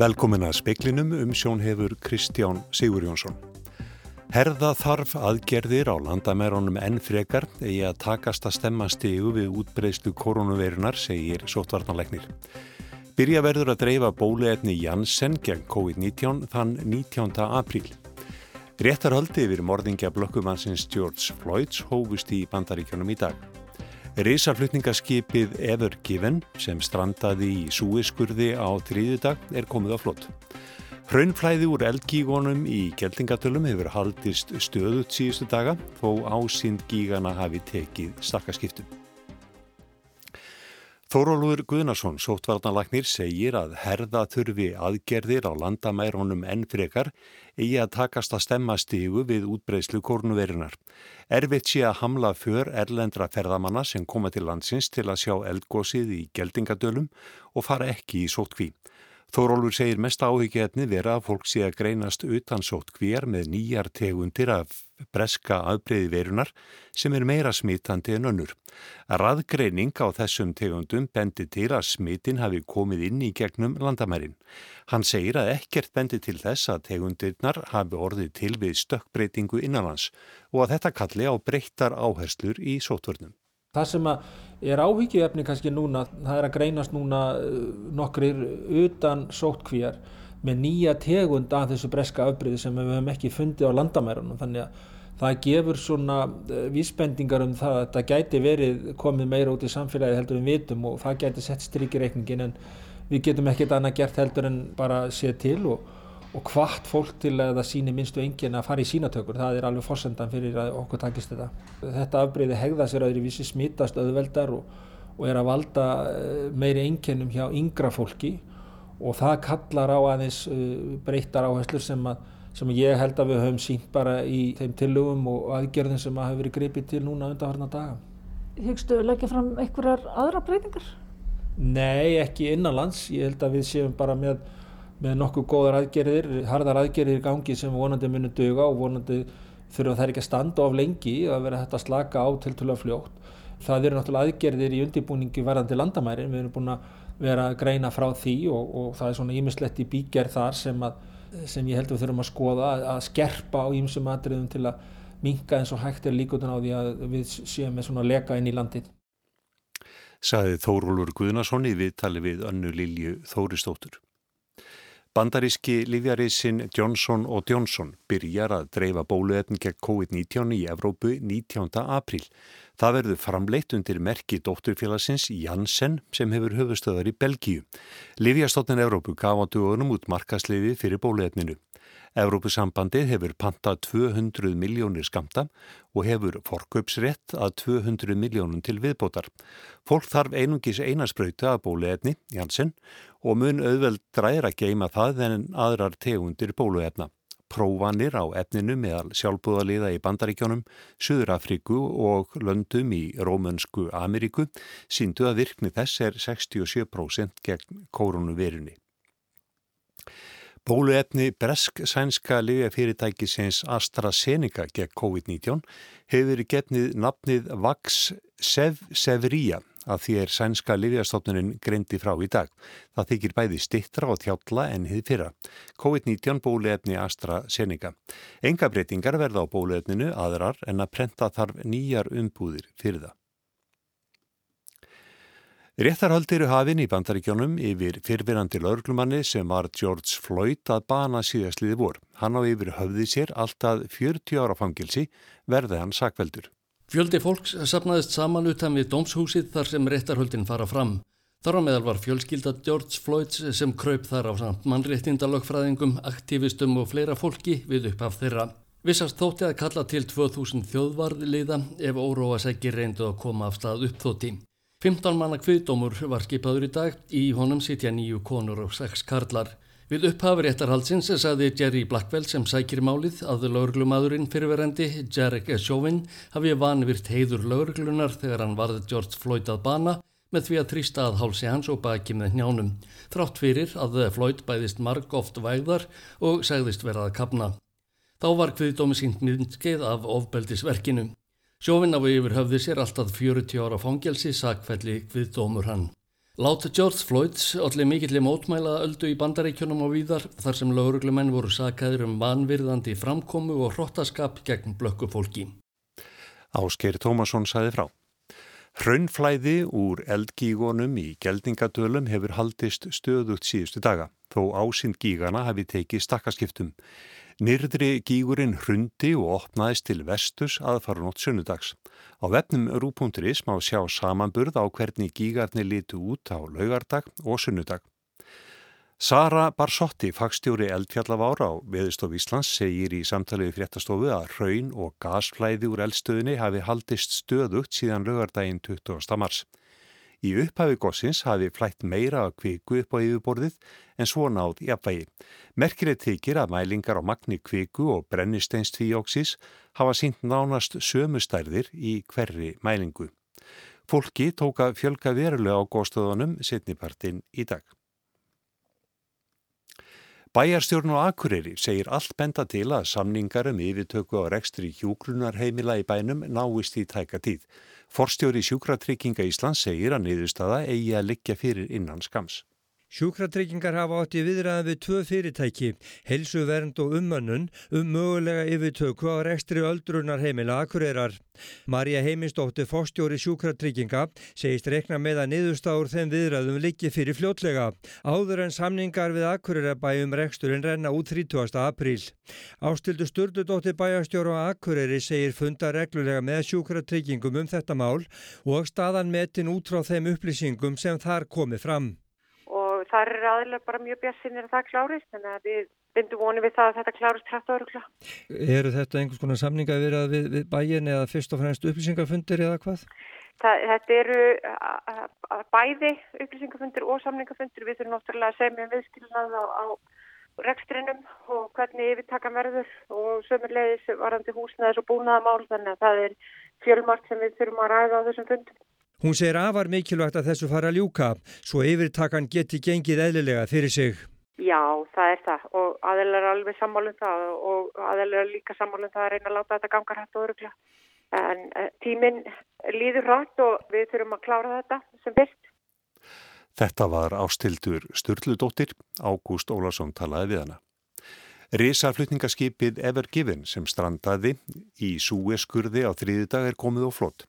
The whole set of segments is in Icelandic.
Velkomin að speklinum um sjónhefur Kristján Sigur Jónsson. Herða þarf aðgerðir á landamæronum enn frekar eigi að takast að stemma stegu við útbreyðslu koronaveirunar, segir sóttvarnarleiknir. Byrja verður að dreifa bóluefni Janssen gegn COVID-19 þann 19. apríl. Réttarhaldi yfir morðingja blökkumannsins George Floyds hófust í bandaríkjónum í dag. Rísaflutningaskipið Ever Given sem strandaði í súiskurði á þrýðudag er komið á flott. Hraunflæði úr eldgígonum í Geldingatölum hefur haldist stöðut síðustu daga þó ásýnd gígana hafi tekið stakkaskiptum. Þórólfur Guðnarsson, sótvarnalagnir, segir að herða þurfi aðgerðir á landamæronum enn frekar eigi að takast að stemma stígu við útbreyslu kórnuverinar. Erfitt sé að hamla för erlendra ferðamanna sem koma til landsins til að sjá eldgósið í geldingadölum og fara ekki í sótkví. Þórólfur segir mest áhyggjaefni vera að fólk sé að greinast utan sótkvíjar með nýjar tegundir af breska afbreyði verunar sem er meira smitandi en önnur. Að raðgreining á þessum tegundum bendi til að smitin hafi komið inn í gegnum landamærin. Hann segir að ekkert bendi til þess að tegundirnar hafi orðið til við stökkbreytingu innanlands og að þetta kalli á breyttar áherslur í sótvörnum. Það sem er áhyggjuefni kannski núna, það er að greinast núna uh, nokkrir utan sótkvíjar með nýja tegund af þessu breska afbríði sem við hefum ekki fundið á landamærunum. Þannig að það gefur svona uh, vísbendingar um það að þetta gæti verið komið meira út í samfélagi heldur en vitum og það gæti sett strykirreikningin en við getum ekkert annað gert heldur en bara séð til og og hvart fólk til að það síni minnstu engin að fara í sínatökur, það er alveg fórsendan fyrir að okkur takist þetta. Þetta afbreyði hegða sér öðruvísi, smittast öðveldar og, og er að valda eh, meiri enginnum hjá yngra fólki og það kallar á aðeins eh, breyttar áherslur sem, að, sem ég held að við höfum sínt bara í þeim tillögum og aðgerðin sem að hafa verið greipið til núna undanharnar daga. Hyggstu leggja fram einhverjar aðra breytingar? Nei, ekki innanlands. Ég held að við séum bara með með nokkuð góðar aðgerðir, harðar aðgerðir í gangi sem vonandi munir döga og vonandi þurfa þær ekki að standa of lengi að vera hægt að slaka á til að fljótt. Það eru náttúrulega aðgerðir í undirbúningi varðandi landamæri, við erum búin að vera að greina frá því og, og það er svona ímislegt í bígerð þar sem, að, sem ég held að við þurfum að skoða að, skerpa á ímsum aðriðum til að minga eins og hægt er líkotun á því að við séum með svona leka inn í landin. Saði Þórólur Guðnason í viðtali við önnu Lilju Þóristóttur. Bandaríski livjarísin Johnson & Johnson byrjar að dreifa bóluefn gegn COVID-19 í Evrópu 19. apríl. Það verður framleitt undir merki dótturfélagsins Janssen sem hefur höfustöðar í Belgíu. Livjastotnin Evrópu gaf á dögunum út markasliði fyrir bóluefninu. Evrópusambandið hefur pantað 200 miljónir skamta og hefur forkaupsrétt að 200 miljónum til viðbótar. Fólk þarf einungis einaspröytu að bóluefni, Janssen, og mun auðveld dræra geima það en aðrar tegundir bóluefna. Prófanir á efninu meðal sjálfbúðaliða í Bandaríkjónum, Suðurafriku og löndum í Rómönsku Ameríku síndu að virkni þess er 67% gegn koronavirunni. Bóluefni bresk-sænska liðjafyrirtækisins AstraZeneca gegn COVID-19 hefur gefnið nafnið Vax Sevria að því er sænska liðjastofnunin greindi frá í dag. Það þykir bæði stittra og þjálla en hið fyrra. COVID-19 bóluefni AstraZeneca. Enga breytingar verða á bóluefninu aðrar en að prenta þarf nýjar umbúðir fyrir það. Réttarhald eru hafinn í bandaríkjónum yfir fyrfirandi laurglumanni sem var George Floyd að bana síðastliði vor. Hann á yfir höfði sér alltaf 40 ára fangilsi verði hann sakveldur. Fjöldi fólks sapnaðist saman utan við dómshúsið þar sem réttarhaldin fara fram. Þar á meðal var fjölskylda George Floyd sem kraup þar á samt mannréttindalögfræðingum, aktivistum og fleira fólki við upp af þeirra. Vissast þótti að kalla til 2000 þjóðvarðliða ef óróa segir reyndu að koma af stað uppþótti. 15 manna kviðdómur var skipaður í dag, í honum sitja nýju konur og sex karlar. Við upphafi réttarhaldsins saði Jerry Blackwell sem sækir málið að laurglumadurinn fyrirverendi, Jarek Chauvin, hafi vanvirt heiður laurglunar þegar hann varði George Floyd að bana með því að trýsta að hálsi hans og baki með njánum. Þrátt fyrir að Floyd bæðist marg oft vægðar og segðist verað að kapna. Þá var kviðdómi sínt myndskeið af ofbeldisverkinu. Sjófinn á yfir höfði sér alltaf 40 ára fangelsi sakfelli við dómur hann. Láta George Floyds allir mikillir mótmæla öldu í bandaríkjunum og víðar þar sem lauruglumenn voru sakaður um vanvirðandi framkomu og hrottaskap gegn blökku fólki. Ásker Tómasson saði frá. Hraunflæði úr eldgígonum í geldingadölum hefur haldist stöðugt síðustu daga, þó ásind gígana hafi tekið stakkaskiptum. Nýrdri gígurinn hrundi og opnaðist til vestus aðfarnótt sunnudags. Á vefnum Rú.is má sjá samanburð á hvernig gígarnir litu út á laugardag og sunnudag. Sara Barsotti, fagstjóri eldfjallavára á Veðustof Íslands, segir í samtalið fréttastofu að raun og gasflæði úr eldstöðinni hafi haldist stöðugt síðan lögardaginn 20. mars. Í upphafi gossins hafi flætt meira að kviku upp á yfirborðið en svo náð í apvægi. Merkilegt þykir að mælingar á magni kviku og brennisteinstvíóksis hafa sínt nánast sömustærðir í hverri mælingu. Fólki tóka fjölga verulega á góðstöðunum setnipartin í dag. Bæjarstjórn og Akureyri segir allt benda til að samningar um yfirtöku á rekstri hjúgrunarheimila í bænum náist í tæka tíð. Forstjóri sjúkratrygginga Íslands segir að niðurstaða eigi að liggja fyrir innan skams. Sjúkratryggingar hafa átti viðræðan við tvö fyrirtæki, helsuvernd og ummönnun um mögulega yfirtöku á rekstri öldrunar heimila akureyrar. Marja Heimistóttir, fórstjóri sjúkratrygginga, segist rekna með að niðurstáður þeim viðræðum liggi fyrir fljótlega. Áður en samningar við akureyrabæjum reksturinn renna út 30. apríl. Ástildu Sturdudóttir bæjastjóru á akureyri segir funda reglulega með sjúkratryggingum um þetta mál og staðan metin út frá þeim upplýsingum sem þar komi fram þar er aðlega bara mjög bjassinir að það klárist, þannig að við bindum vonið við það að þetta klárist hrætt árugla. Eru þetta einhvers konar samninga vera við, við bæin eða fyrst og fremst upplýsingarfundir eða hvað? Það, þetta eru bæði upplýsingarfundir og samningarfundir. Við þurfum náttúrulega að segja með viðskilnað á, á rekstrinum og hvernig yfirtaka verður og sömurlegis varandi húsnaðis og búnaðamál, þannig að það er fjölmart sem við þurfum að ræða á þessum fundum. Hún segir afar mikilvægt að þessu fara að ljúka svo yfirtakan geti gengið eðlilega fyrir sig. Já, það er það og aðeinslega er alveg sammálum það og aðeinslega er líka sammálum það að reyna að láta þetta ganga hrætt og öruglega. En eh, tíminn líður hrætt og við þurfum að klára þetta sem fyrst. Þetta var ástildur Sturludóttir, Ágúst Ólarsson talaði við hana. Rísaflutningaskipið Ever Given sem strandaði í Súeskurði á þriði dag er komið á flott.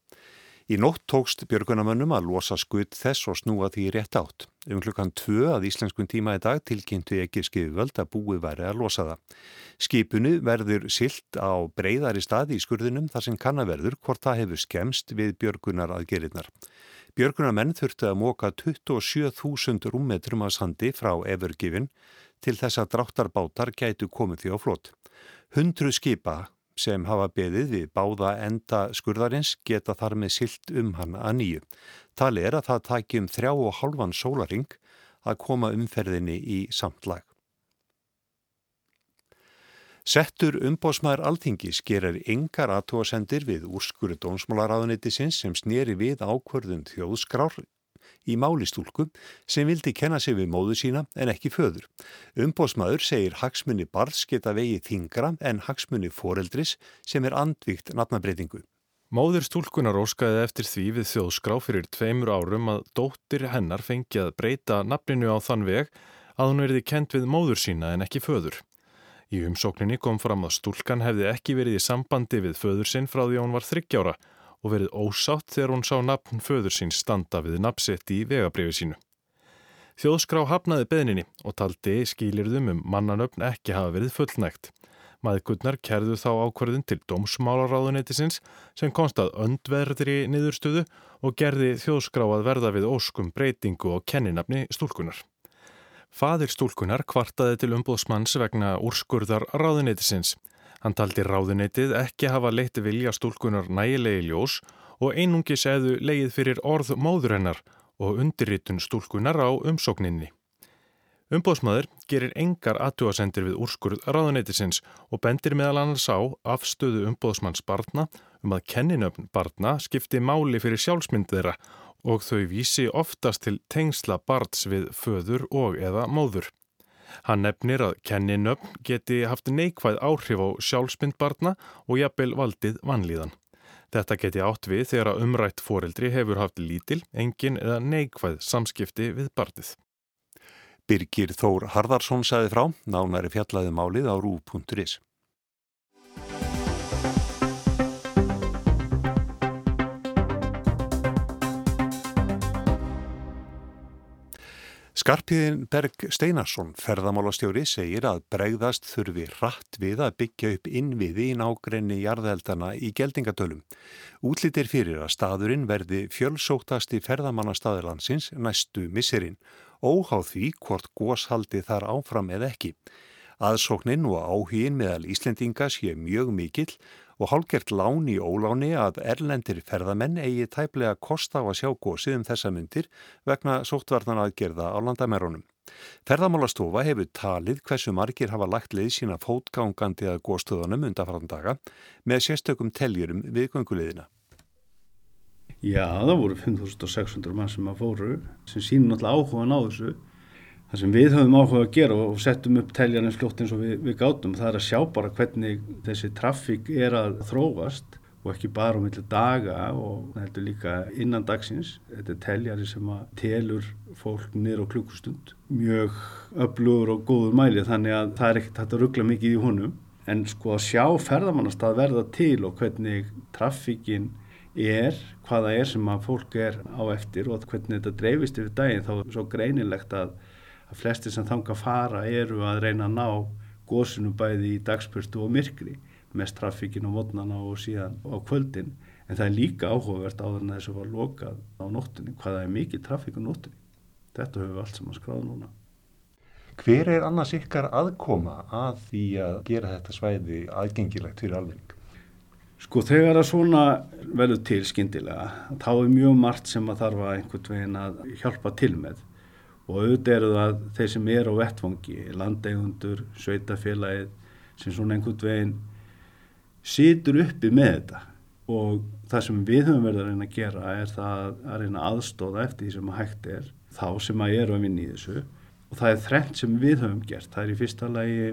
Í nótt tókst björgunamönnum að losa skutt þess og snúa því rétt átt. Um klukkan tvö að íslenskun tíma í dag tilkynntu ekki skifvöld að búi væri að losa það. Skipunu verður silt á breyðari staði í skurðinum þar sem kannaverður hvort það hefur skemst við björgunar aðgerinnar. Björgunarmenn þurftu að móka 27.000 rúmmetrum að sandi frá Evergifin til þess að dráttarbátar gætu komið því á flott. Hundru skipa sem hafa beðið við báða enda skurðarins geta þar með silt um hann að nýju. Tali er að það taki um þrjá og halvan sólaring að koma umferðinni í samt lag. Settur umbósmaður alþingis gerir yngar aðtóasendir við úrskuru dónsmálaráðunitisins sem snýri við ákvörðum þjóðskrár í málistúlku sem vildi kenna sig við móðu sína en ekki föður. Umbósmaður segir hagsmunni barðs geta vegið þingra en hagsmunni foreldris sem er andvíkt nafnabreitingu. Móður stúlkunar óskaði eftir því við þjóðskrá fyrir tveimur árum að dóttir hennar fengi að breyta nafninu á þann veg að hún verði kent við móður sína en ekki föður. Í umsókninni kom fram að stúlkan hefði ekki verið í sambandi við föður sinn frá því hún var þryggjára og verið ósátt þegar hún sá nafn föður sín standa við nafnsett í vegabrifi sínu. Þjóðskrá hafnaði beðninni og taldi skýlirðum um mannanöfn ekki hafa verið fullnægt. Maðgurnar kerðu þá ákvarðin til dómsmálaráðunetisins sem konstað öndverðri niðurstöðu og gerði þjóðskrá að verða við óskum breytingu og kenninafni stúlkunar. Fadir stúlkunar kvartaði til umbóðsmanns vegna úrskurðar ráðunetisins Hann taldi ráðuneytið ekki hafa leitt vilja stúlkunar nægilegi ljós og einungi segðu leið fyrir orð móður hennar og undirritun stúlkunar á umsókninni. Umbóðsmaður gerir engar aðtjóðasendir við úrskurð ráðuneytisins og bendir meðal annars á afstöðu umbóðsmanns barna um að kenninöfn barna skipti máli fyrir sjálfsmynd þeirra og þau vísi oftast til tengsla barns við föður og eða móður. Hann nefnir að kenninöfn geti haft neikvæð áhrif á sjálfsmyndbarna og jafnvel valdið vanlíðan. Þetta geti átt við þegar að umrætt foreldri hefur haft lítil, engin eða neikvæð samskipti við barnið. Birgir Þór Harðarsson saði frá, nánæri fjallaði málið á rú.is. Skarpiðin Berg Steinarsson, ferðamálastjóri, segir að bregðast þurfi rætt við að byggja upp innviði í nágrenni jarðeldana í geldingatölum. Útlýtir fyrir að staðurinn verði fjölsóttasti ferðamannastaðilansins næstu misserinn, óháð því hvort góshaldi þar áfram eða ekki. Aðsóknin og áhugin meðal Íslendinga sé mjög mikill og hálgert lán í óláni að erlendir ferðamenn eigi tæplega kost á að sjá gósið um þessa myndir vegna sóttvarnan aðgerða á landamerunum. Ferðamálastofa hefur talið hversu margir hafa lagt leið sína fótgangandi að góstöðunum undanfartandaga með sérstökum teljurum við gönguleiðina. Já, það voru 5.600 mann sem að fóru sem sínum náttúrulega áhugan á þessu það sem við höfum áhuga að gera og settum upp teljarnir fljótt eins og við, við gátum það er að sjá bara hvernig þessi trafík er að þróast og ekki bara um milli daga og heldur líka innan dagsins. Þetta er teljari sem að telur fólk niður á klukkustund mjög öflugur og góður mæli þannig að það er ekkert að ruggla mikið í honum. En sko að sjá ferðamannastað verða til og hvernig trafíkin er, hvaða er sem að fólk er á eftir og hvernig þetta dreifist yfir daginn þá er svo greinilegt að að flesti sem þanga fara eru að reyna að ná góðsunu bæði í dagspörstu og myrkri mest trafíkin á mótnana og síðan á kvöldin. En það er líka áhugavert á þannig að þessu var lokað á nóttunni hvaða er mikið trafík á nóttunni. Þetta höfum við allt saman skráð núna. Hver er annars ykkar aðkoma að því að gera þetta svæði aðgengilegt fyrir alveg? Sko þegar að svona verður til skindilega þá er mjög margt sem að þarf að einhvern veginn að hjálpa til með og auðvitað eru það þeir sem er á vettfangi, landegundur, sveitafélagið sem svona einhvern veginn situr uppi með þetta. Og það sem við höfum verið að reyna að gera er það að reyna aðstóða eftir því sem að hægt er þá sem að eru að vinna í þessu. Og það er þrengt sem við höfum gert, það er í fyrsta lagi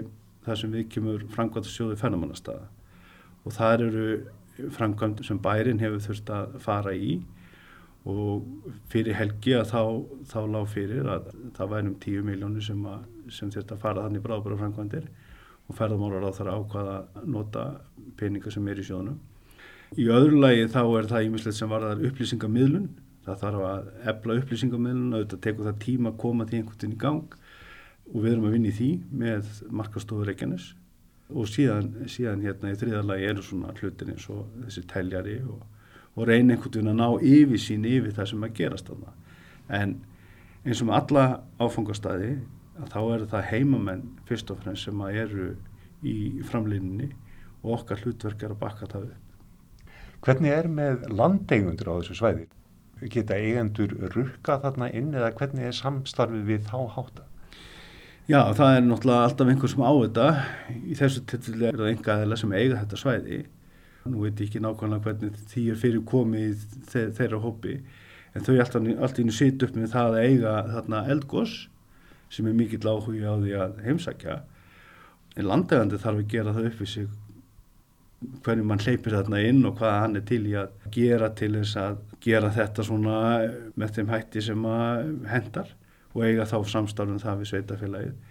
það sem við kemur framkvæmt sjóði fennamannastaða og það eru framkvæmt sem bærin hefur þurft að fara í og fyrir helgi að þá, þá lág fyrir að það væri um 10 miljónir sem, sem þurft að fara þannig bráðbara framkvæmdir og ferðamálar á þar ákvaða að nota peninga sem er í sjónum. Í öðru lagi þá er það ímislegt sem varðar upplýsingamidlun, það þarf að ebla upplýsingamidlun þetta tekur það tíma að koma því einhvern veginn í gang. Og við erum að vinna í því með markastofur Reykjanes og síðan, síðan hérna í þriðalagi eru svona hlutin eins og þessi teljari og og reyna einhvern veginn að ná yfir sín yfir það sem að gerast þarna. En eins og með alla áfangastæði að þá eru það heimamenn fyrst og fremst sem að eru í framlýninni og okkar hlutverk er að bakka það upp. Hvernig er með landeigundur á þessu svæði? Geta eigendur rukka þarna inn eða hvernig er samstarfið við þá hátta? Já, það er náttúrulega alltaf einhver sem á þetta. Í þessu tilfelli er það aðeila sem eiga þetta svæði nú veit ég ekki nákvæmlega hvernig því er fyrir komið þeir, þeirra hópi en þau alltaf, inn sitt upp með það að eiga þarna eldgós sem er mikill áhugi á því að heimsækja. En landegandi þarf að gera það upp við sig hvernig mann hleypir þarna inn og hvað hann er til í að gera til þess að gera þetta svona með þeim hætti sem að hendar og eiga þá samstafnum það við sveitafélagið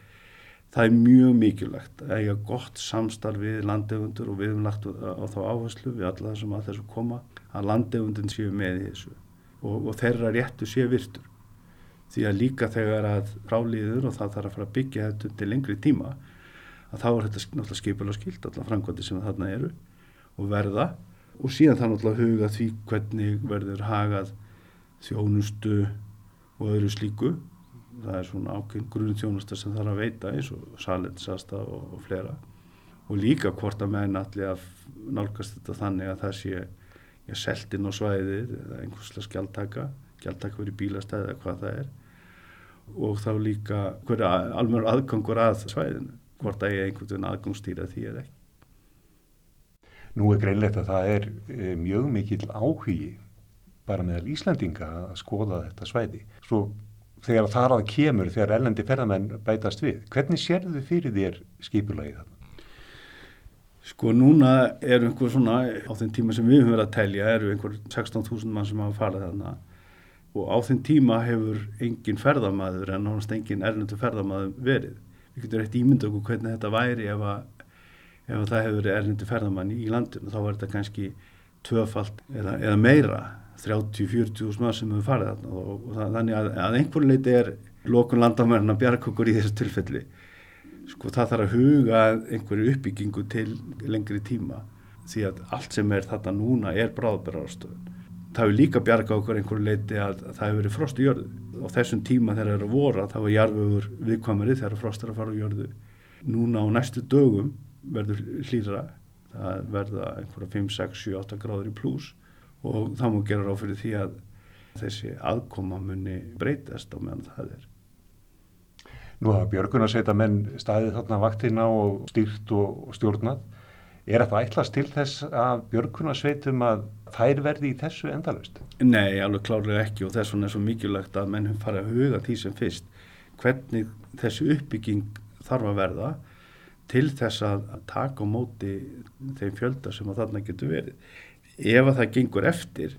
það er mjög mikilvægt að eiga gott samstarf við landegundur og við hefum lagt á þá áherslu við alla þessum að þessu koma að landegundin séu með í þessu og, og þeirra réttu séu virtur. Því að líka þegar að frálíður og það þarf að fara að byggja þetta til lengri tíma að þá er þetta náttúrulega skipulega skilt allar framkvæmdi sem þarna eru og verða. Og síðan það náttúrulega huga því hvernig verður hagað þjónustu og öðru slíku það er svona ákveðin grunnþjónusta sem þarf að veita eins og salensasta og, og flera og líka hvort að menn allir að nálgast þetta þannig að það sé ja, seltinn á svæðið eða einhverslega skjaldtaka skjaldtaka verið bílastæði eða hvað það er. Og þá líka hverja alveg aðgangur að svæðinu hvort að ég einhvern veginn aðgangstýra því eða ekki. Nú er greinlegt að það er e, mjög mikil áhugi bara meðal Íslandinga að skoða þetta svæði. Svo þegar þar að kemur þegar ellendi ferðamenn bætast við hvernig sérðu fyrir þér skipulagið þarna? Sko núna eru einhver svona, á þeim tíma sem við höfum verið að telja, eru einhver 16.000 mann sem hafa farið þarna og á þeim tíma hefur engin ferðamæður en náttúrulega engin erlendu ferðamæður verið. Við getum rétt ímynda okkur hvernig þetta væri ef, að, ef að það hefur verið erlendu ferðamæn í landinu, þá var þetta kannski tvöfalt eða, eða meira, 30-40 mann sem hefur farið þarna og, og þannig að, að einhver leiti er lokun landamærna bjargokkur í þessu tilfelli sko það þarf að huga einhverju uppbyggingu til lengri tíma því að allt sem er þetta núna er bráðbæraðarstöðun. Það hefur líka bjarga okkur einhverju leiti að, að það hefur verið frost í jörðu. Á þessum tíma þegar það eru voru þá er jarfögur viðkvæmari þegar frost er að fara á jörðu. Núna á næstu dögum verður hlýra, það verða einhverja 5, 6, 7, 8 gráður í pluss og það múið gera ráð fyrir því að þessi aðkoma muni breytast á meðan það er. Nú hafa björgunarsveita menn staðið þarna vaktina og stýrt og stjórnað. Er þetta ætlast til þess að björgunarsveitum að þær verði í þessu endalust? Nei, alveg klárlega ekki og þess vegna er svo mikilvægt að menn fara að huga því sem fyrst. Hvernig þessu uppbygging þarf að verða til þess að taka á móti þeim fjölda sem að þarna getur verið. Ef að það gengur eftir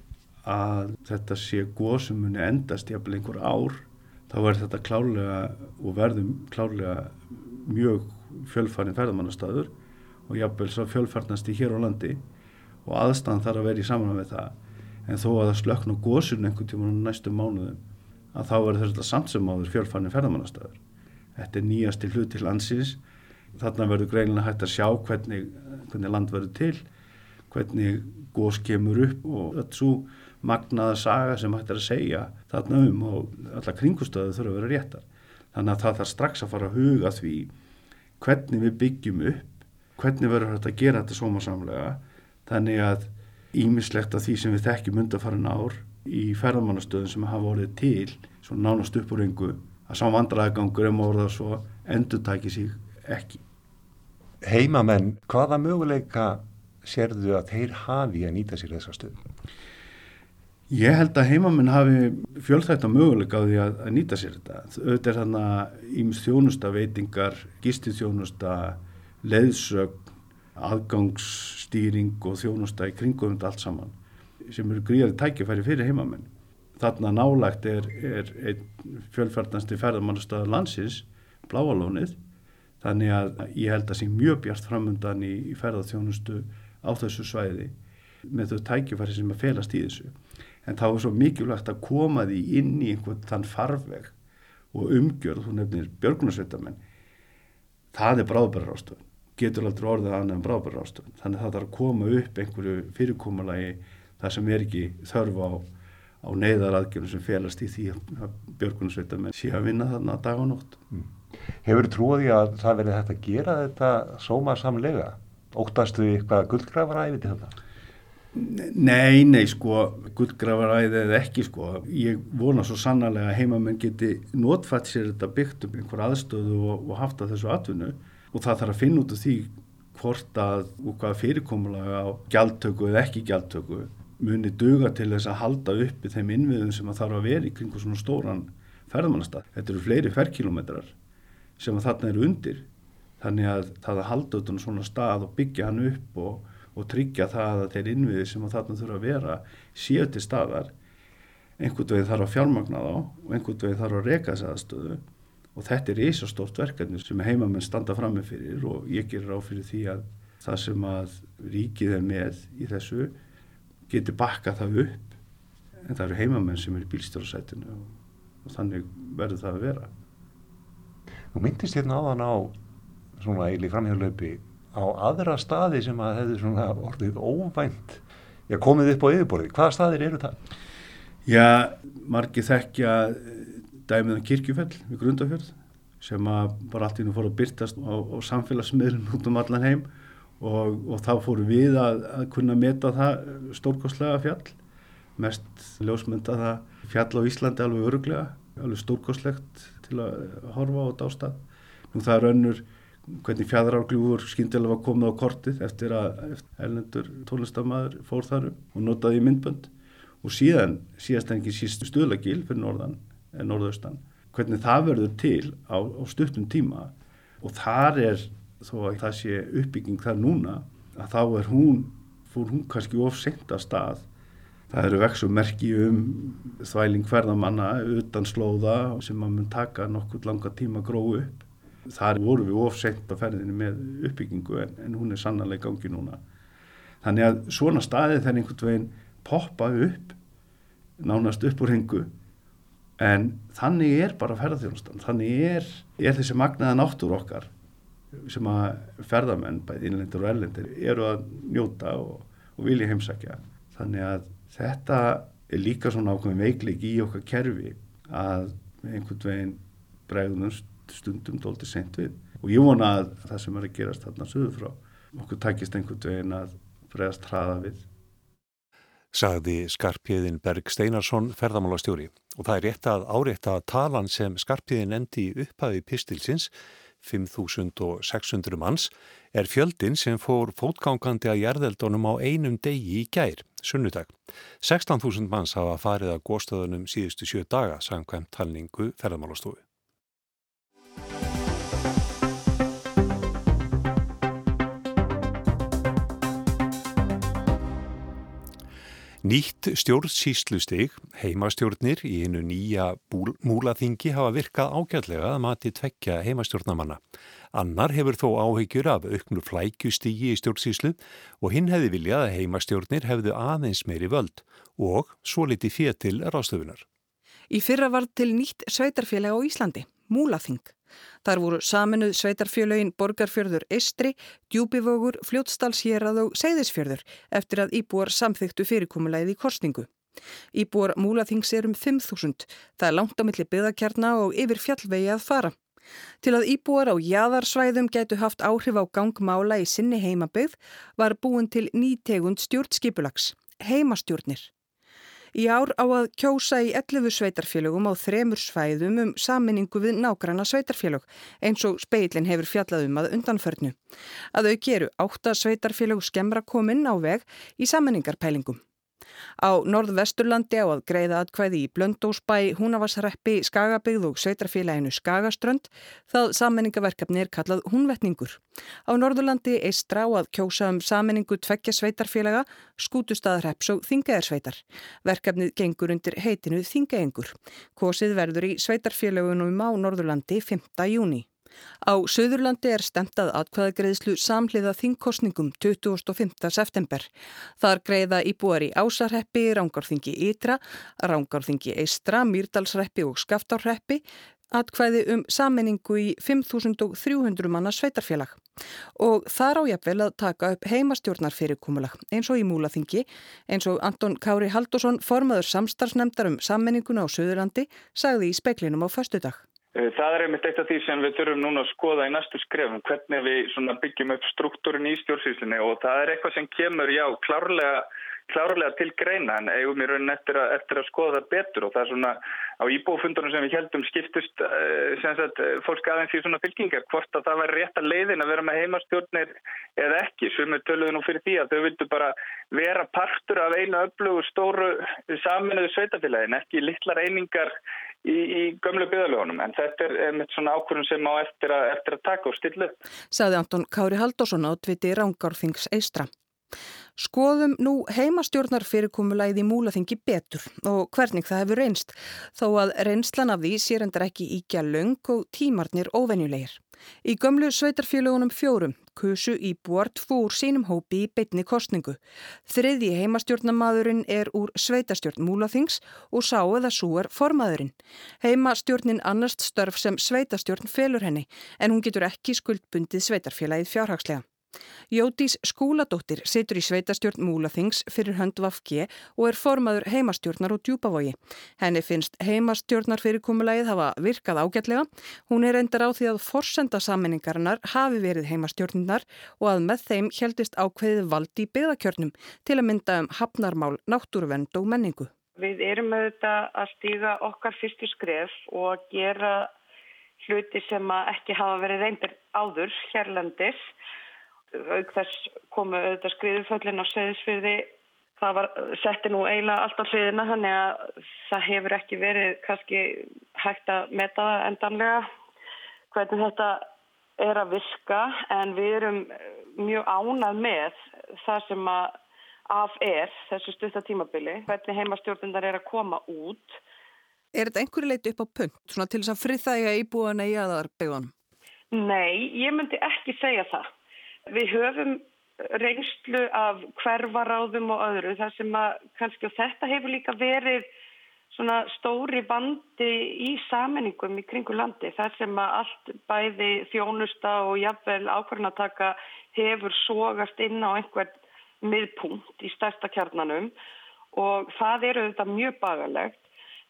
að þetta sé góð sem muni endast jafnvel einhver ár þá verður þetta klálega og verðum klálega mjög fjölfarnin ferðamannastæður og jafnvel svo fjölfarnast í hér á landi og aðstæðan þarf að vera í saman með það. En þó að það slökn og góðsum einhvern tíma næstu mánuðum að þá verður þetta samt sem áður fjölfarnin ferðamannastæður. Þetta er nýjasti hlut til landsins. Þarna verður greinilega hægt að sjá hvernig, hvernig land verður til hvernig góðs kemur upp og öll svo magnaða saga sem hægt er að segja þarna um og alla kringustöðu þurfa að vera réttar. Þannig að það þarf strax að fara að huga því hvernig við byggjum upp, hvernig verður þetta að gera þetta sómasamlega, þannig að ímislegt af því sem við þekkjum undarfærin ár í ferðamannastöðum sem hafa vorið til, svona nánast upp úr engu, að sá vandraðagangur um orða svo endur tæki sig ekki. Heimamenn, hvaða möguleika sérðu að þeir hafi að nýta sér þessa stöðum? Ég held að heimamenn hafi fjölþægt á möguleika á því að, að nýta sér þetta. Þetta er þannig að íms þjónusta veitingar, gistið þjónusta, leðsögn, aðgangsstýring og þjónusta í kringum þetta allt saman sem eru gríðari tækifæri fyrir heimamenn. Þarna nálagt er, er fjölfærtnasti ferðamannastöðar landsins, Bláalónið, þannig að ég held að sé mjög bjart framundan í, í ferðarþjónustu á þessu svæði með þau tækifæri sem að felast í þessu. En þá er svo mikilvægt að koma því inn í einhvern þann farveg og umgjörð, þú nefnir björgunarsveitamenn það er bráðbæra ástöðun getur aldrei orðið annað en bráðbæra ástöðun þannig að það þarf að koma upp einhverju fyrirkommalagi þar sem er ekki þörf á, á neyðaraðgjörnum sem felast í því að björgunarsveitamenn sé að vinna þarna dag og nótt. Mm. Hefur trúið að það verið hægt að gera þetta sóma samlega? Óttastu eitthvað guldgrafaræði til þetta? Nei, nei, sko, gullgrafaræði eða ekki, sko. Ég vona svo sannarlega að heimamenn geti notfætt sér þetta byggt um einhver aðstöðu og, og haft að þessu atvinnu og það þarf að finna út af því hvort að og hvað fyrirkomulega á gjaldtöku eða ekki gjaldtöku muni duga til þess að halda uppi þeim innviðum sem að þarf að vera í kringu svona stóran ferðmannastad. Þetta eru fleiri ferrkilometrar sem að þarna eru undir. Þannig að það að halda utan svona stað og byggja hann upp og og tryggja það að þeir innviði sem þarna þurfa að vera séu til staðar einhvern veginn þarf að fjármagna þá og einhvern veginn þarf að reka þess aðstöðu. Og þetta er ísastórt verkefni sem heimamenn standa fram með fyrir og ég gerir á fyrir því að það sem að ríkið er með í þessu getur bakka það upp. En það eru heimamenn sem er í bílstjórasætinu og, og þannig verður það að vera. Þú myndist hérna áðan á svona eili framhjálöpi á aðra staði sem að hefði svona orðið óvænt já, komið upp á yfirborði. Hvaða staðir eru það? Já, margi þekkja dæmiðan um kirkjufell við Grundafjörð sem að bara allt ínum fór að byrtast á, á samfélagsmiðlum út um allan heim og, og þá fórum við að, að kunna meta það stórkostlega fjall mest ljósmynda það fjall á Íslandi alveg öruglega alveg stórkostlegt til að horfa á dástað. Nú það er önnur hvernig fjæðrárgljúfur skyndilega var komið á kortið eftir að ellendur tónlistamæður fór þarum og notaði myndbönd og síðan síðast en ekki síst stuðlagil fyrir norðan en norðaustan hvernig það verður til á, á stuttum tíma og þar er þó að það sé uppbygging þar núna að þá er hún, fór hún kannski ofsint að stað. Það eru vexum merki um þvæling ferðamanna utan slóða sem að mun taka nokkur langa tíma að gróðu upp. Þar voru við ofsint að ferðinu með uppbyggingu en, en hún er sannlega gangi núna. Þannig að svona staðið þegar einhvern veginn poppa upp, nánast upp úr hengu en þannig er bara ferðarþjónustan. Þannig er, er þessi magnaða náttur okkar sem að ferðamenn, bæði innlendur og erlendir, eru að njóta og, og vilja heimsækja. Þannig að þetta er líka svona ákveðin veikleik í okkar kerfi að einhvern veginn bregðum stundum dólti sent við. Og ég vona að það sem er að gerast þarna söður frá, okkur takist einhvern veginn að bregðast hraða við. Sagði Skarpíðin Berg Steinarsson ferðamálastjóri og það er rétt að árétta talan sem Skarpíðin endi upphæði pistilsins 5.600 manns er fjöldin sem fór fótgangandi að jærðeldunum á einum degi í gær, sunnudag. 16.000 manns hafa farið að góðstöðunum síðustu sjö daga, samkvæmt talningu ferðamálastofu. Nýtt stjórnsýslustig, heimastjórnir í einu nýja múlaþingi hafa virkað ágætlega að mati tvekja heimastjórnamanna. Annar hefur þó áhegjur af auknu flækjustigi í stjórnsýslu og hinn hefði viljað að heimastjórnir hefðu aðeins meiri völd og svo liti fér til rástöfunar. Í fyrra var til nýtt sveitarfélag á Íslandi, múlaþing. Þar voru saminuð sveitarfjölögin Borgarfjörður Estri, Djúbivögur, Fljótsdalshérað og Seyðisfjörður eftir að íbúar samþyktu fyrirkomulegið í korsningu. Íbúar múlaþings er um 5.000, það er langt á milli byggðakjarna og yfir fjallvegi að fara. Til að íbúar á jæðarsvæðum gætu haft áhrif á gangmála í sinni heimabygð var búin til nýtegund stjórnskipulags, heimastjórnir. Í ár á að kjósa í 11 sveitarfélögum á þremur svæðum um saminningu við nágranna sveitarfélög eins og speilin hefur fjallað um að undanförnu. Að þau geru átta sveitarfélög skemmra kominn á veg í saminningarpælingum. Á norðvesturlandi á að greiða atkvæði í Blöndósbæ, Húnavarsreppi, Skagabygð og Sveitarfélaginu Skagaströnd það sammenningaverkefni er kallað Húnvetningur. Á norðurlandi eistra á að kjósa um sammenningu tveggja sveitarfélaga, skútustaðarreps og þingaðarsveitar. Verkefnið gengur undir heitinu Þingaengur. Kosið verður í sveitarfélagunum á norðurlandi 5. júni. Á Suðurlandi er stemtað atkvæðagreðslu samhliða þingkostningum 25. september. Þar greiða íbúar í Ásarreppi, Rángarþingi Ytra, Rángarþingi Eistra, Mýrdalsreppi og Skaftárreppi atkvæði um sammenningu í 5.300 manna sveitarfélag. Og þar á jafnvel að taka upp heimastjórnar fyrirkomulag eins og í Múlaþingi, eins og Anton Kári Haldosson, formaður samstarfsnemndar um sammenninguna á Suðurlandi, sagði í speklinum á föstudag. Eh, það er einmitt eitt af því sem við þurfum núna að skoða í næstu skrefum, hvernig við byggjum upp struktúrin í stjórnsýslinni og það er eitthvað sem kemur, já, klárlega, klárlega til greina en eigum í raunin eftir að, eftir að skoða það betur og það er svona á íbúfundunum sem við heldum skiptust eh, sagt, fólk aðeins í svona fylkingar, hvort að það væri rétt að leiðin að vera með heimastjórnir eða ekki, sem við töluðum nú fyrir því að þau vildu bara vera partur af einu öflugu stóru saminuðu sveitafélagin, ekki litlar einingar í, í gömlu byðalögunum en þetta er mitt svona ákvörðum sem á eftir að, eftir að taka og stilla upp. Saði Anton Kári Haldursson á tviti Rángárþings Eistra. Skoðum nú heimastjórnar fyrirkomulæði múlaþingi betur og hvernig það hefur reynst þó að reynslan af því sér endar ekki íkja löng og tímarnir óvenjulegir. Í gömlu sveitarfjölugunum fjórum kusu í búart fór sínum hópi í beitni kostningu. Þriði heimastjórnamadurinn er úr sveitarstjórn múlaþings og sá eða er formaðurinn. Heimastjórnin annast störf sem sveitarstjórn felur henni en hún getur ekki skuldbundið sveitarfélagið fjárhagslega. Jótís Skúladóttir situr í sveitastjórn Múlaþings fyrir höndu Vafge og er formaður heimastjórnar og djúbavogi. Henni finnst heimastjórnar fyrirkomulegið hafa virkað ágætlega. Hún er endar á því að forsenda sammenningarinnar hafi verið heimastjórnar og að með þeim heldist ákveðið valdi í byggðakjörnum til að mynda um hafnarmál, náttúruvend og menningu. Við erum auðvitað að stíga okkar fyrstu skref og gera hluti sem ekki hafa verið reyndir áður hérlandis auk þess komu auðvitað skriðuföllin á segðisfyrði það var setti nú eiginlega allt á hliðina þannig að það hefur ekki verið kannski hægt að meta endanlega hvernig þetta er að viska en við erum mjög ánað með það sem að af er þessu stutta tímabili, hvernig heimastjórnundar er að koma út. Er þetta einhverju leiti upp á punt, svona til þess að friðþægja íbúana í aðarbegunum? Nei, ég myndi ekki segja það. Við höfum reynslu af hverfaráðum og öðru, þar sem að kannski og þetta hefur líka verið svona stóri bandi í samenningum í kringu landi, þar sem að allt bæði þjónusta og jafnvel ákvarðanataka hefur sógast inn á einhvern miðpunkt í stærsta kjarnanum. Og það eru þetta mjög bagalegt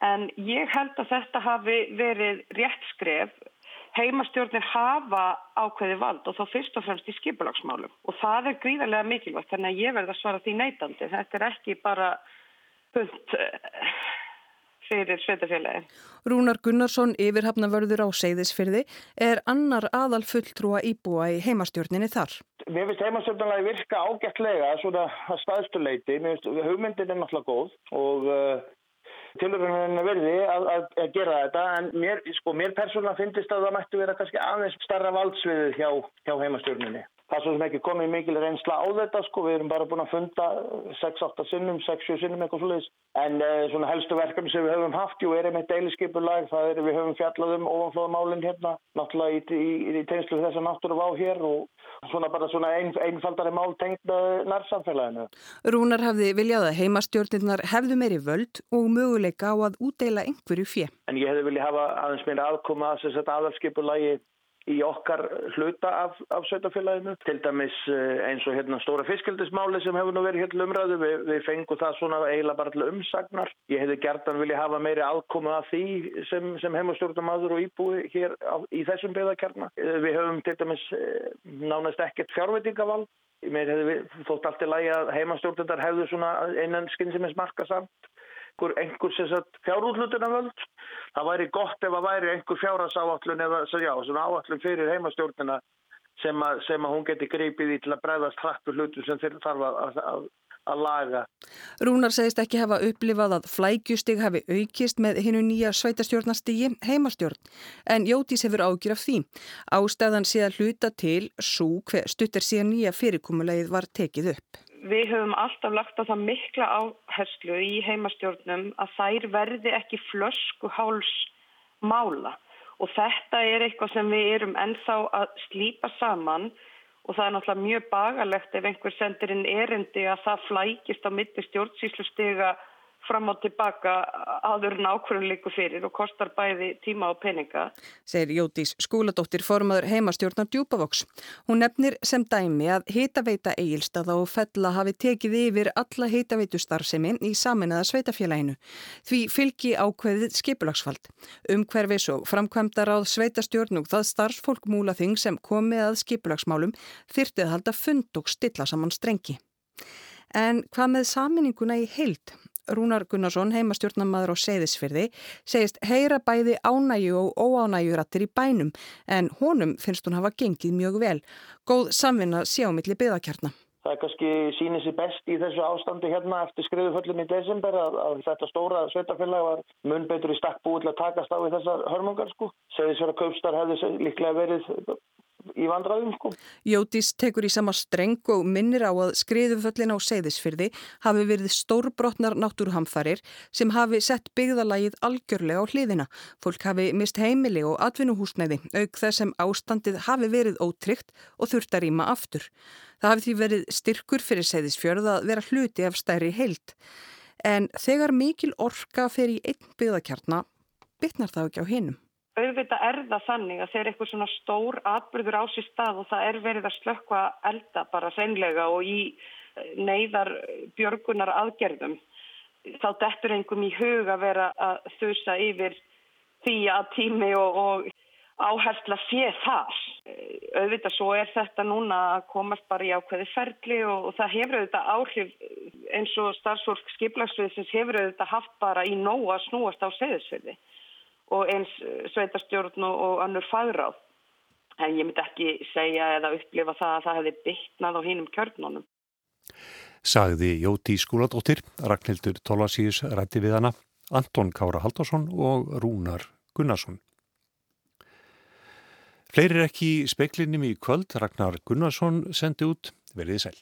en ég held að þetta hafi verið rétt skref heimastjórnir hafa ákveði vald og þá fyrst og fremst í skipulagsmálum og það er gríðarlega mikilvægt þannig að ég verði að svara því neitandi þetta er ekki bara punt eh, fyrir sveitafélagi. Rúnar Gunnarsson, yfirhafnavörður á Seyðisfyrði, er annar aðal fulltrúa íbúa í heimastjórninni þar. Mér finnst heimastjórnarlega virka ágættlega svona að staðstuleiti. Hugmyndin er náttúrulega góð og uh, er verði að, að, að gera þetta en mér, sko, mér persónulega finnst að það mættu vera kannski aðeins starra valdsviðu hjá, hjá heimastjórninni. Það svo sem ekki komið mikil reynsla á þetta sko, við erum bara búin að funda 6-8 sinnum, 6-7 sinnum eitthvað svolítið. En uh, svona helstu verkefni sem við höfum haft, jú, er einmitt deiliskypulag, það er við höfum fjallað um ofanflóðamálinn hérna, náttúrulega í, í, í tegnslu þess að náttúru vá hér og svona bara svona ein, einfaldari mál tengt nærsamfélaginu. Rúnar hafði viljað að heimastjórnirnar hefðu meiri völd og möguleika á að útdeila einhverju fjö. En ég hefði viljað hafa aðeins meira aðkoma að aðalskipulagi í okkar hluta af, af sveitafélaginu. Til dæmis eh, eins og hérna stóra fiskildismáli sem hefur nú verið hérna umræðu, Vi, við fengum það svona eiginlega bara til umsagnar. Ég hefði gertan vilja hafa meiri aðkomu að því sem, sem heimastjórnamaður og íbúi hér á, í þessum beðakjarna. Eh, við höfum til dæmis eh, nánast ekkert fjárveitingavald. Mér hefði þótt allt í lagi að heimastjórnundar hefðu svona einan skinn sem er smarka samt einhver, einhver sem sagt fjárútlutuna völd. Það væri gott ef að væri einhver fjárhansáallun eða já, svona áallun fyrir heimastjórnina sem að, sem að hún geti greipið í til að bregðast hrættu hlutu sem þeir þarf að, að, að laga. Rúnar segist ekki hafa upplifað að flækjustig hafi aukist með hinnu nýja sveitastjórnastigi heimastjórn en Jótís hefur ágjur af því. Ástæðan sé að hluta til svo hver stuttir síðan nýja fyrirkomulegið var tekið upp við höfum alltaf lagt á það mikla áherslu í heimastjórnum að þær verði ekki flösku háls mála. Og þetta er eitthvað sem við erum ennþá að slípa saman. Og það er náttúrulega mjög bagalegt ef einhver sendir inn erindi að það flækist á mitti stjórnsýslustega fram og tilbaka aður nákvæmlega líku fyrir og kostar bæði tíma og peninga. Segir Jótís skóladóttir formadur heimastjórnar Djúbavoks. Hún nefnir sem dæmi að hitaveita eigilstaða og fella hafi tekið yfir alla hitaveitu starfsemi í saminnaða sveitafélaginu. Því fylgi ákveðið skipulagsfald. Umhverfis og framkvæmdar áð sveitastjórn og það starfsfólk múla þing sem komi að skipulagsmálum þyrtið halda fund og stilla saman strengi. En hvað með saminninguna í heild? Rúnar Gunnarsson, heimastjórnamaður á Seyðisfyrði, segist heyra bæði ánægu og óánægurattir í bænum en honum finnst hún hafa gengið mjög vel. Góð samvinna milli byðakjarnar. Það er kannski sínið sér best í þessu ástandi hérna eftir skriðuföllum í desember að, að þetta stóra sveitafélag var mun betur í stakk búið til að takast á í þessar hörmungar sko. Segðisverða kaupstar hefði líklega verið í vandraðum sko. Jótís tekur í sama streng og minnir á að skriðuföllin á Seyðisfyrði hafi verið stórbrotnar náttúrhamfarir sem hafi sett byggðalagið algjörlega á hliðina. Fólk hafi mist heimili og atvinnuhúsnæði auk þess sem ástandið hafi verið ótryggt og þurft að rýma aftur. Það hafi því verið styrkur fyrir Seyðisfjörð að vera hluti af stærri heilt. En þegar mikil orka fer í einn byggðakjarna, bytnar það ekki á hinnum auðvitað er það þannig að þeir eitthvað svona stór atbyrður á sér stað og það er verið að slökka elda bara reynlega og í eh, neyðar björgunar aðgerðum. Þá dettur einhverjum í hug að vera að þusa yfir því að tími og, og áhersla sé þar. Auðvitað svo er þetta núna að komast bara í ákveði ferli og, og það hefur auðvitað áhrif eins og starfsfólk skiplagsviðsins hefur auðvitað haft bara í nóg að snúast á segðisverði og eins eh, sveitarstjórn og, annur fagráð. En ég myndi ekki segja eða upplifa það að það hefði bytnað á hínum kjörnunum. Sagði Jóti Skúladóttir, Ragnhildur Tólasíus rætti við hana, Anton Kára Haldarsson og Rúnar Gunnarsson. Fleiri ekki í speklinum í kvöld, Ragnar Gunnarsson sendi út, verðið sæl.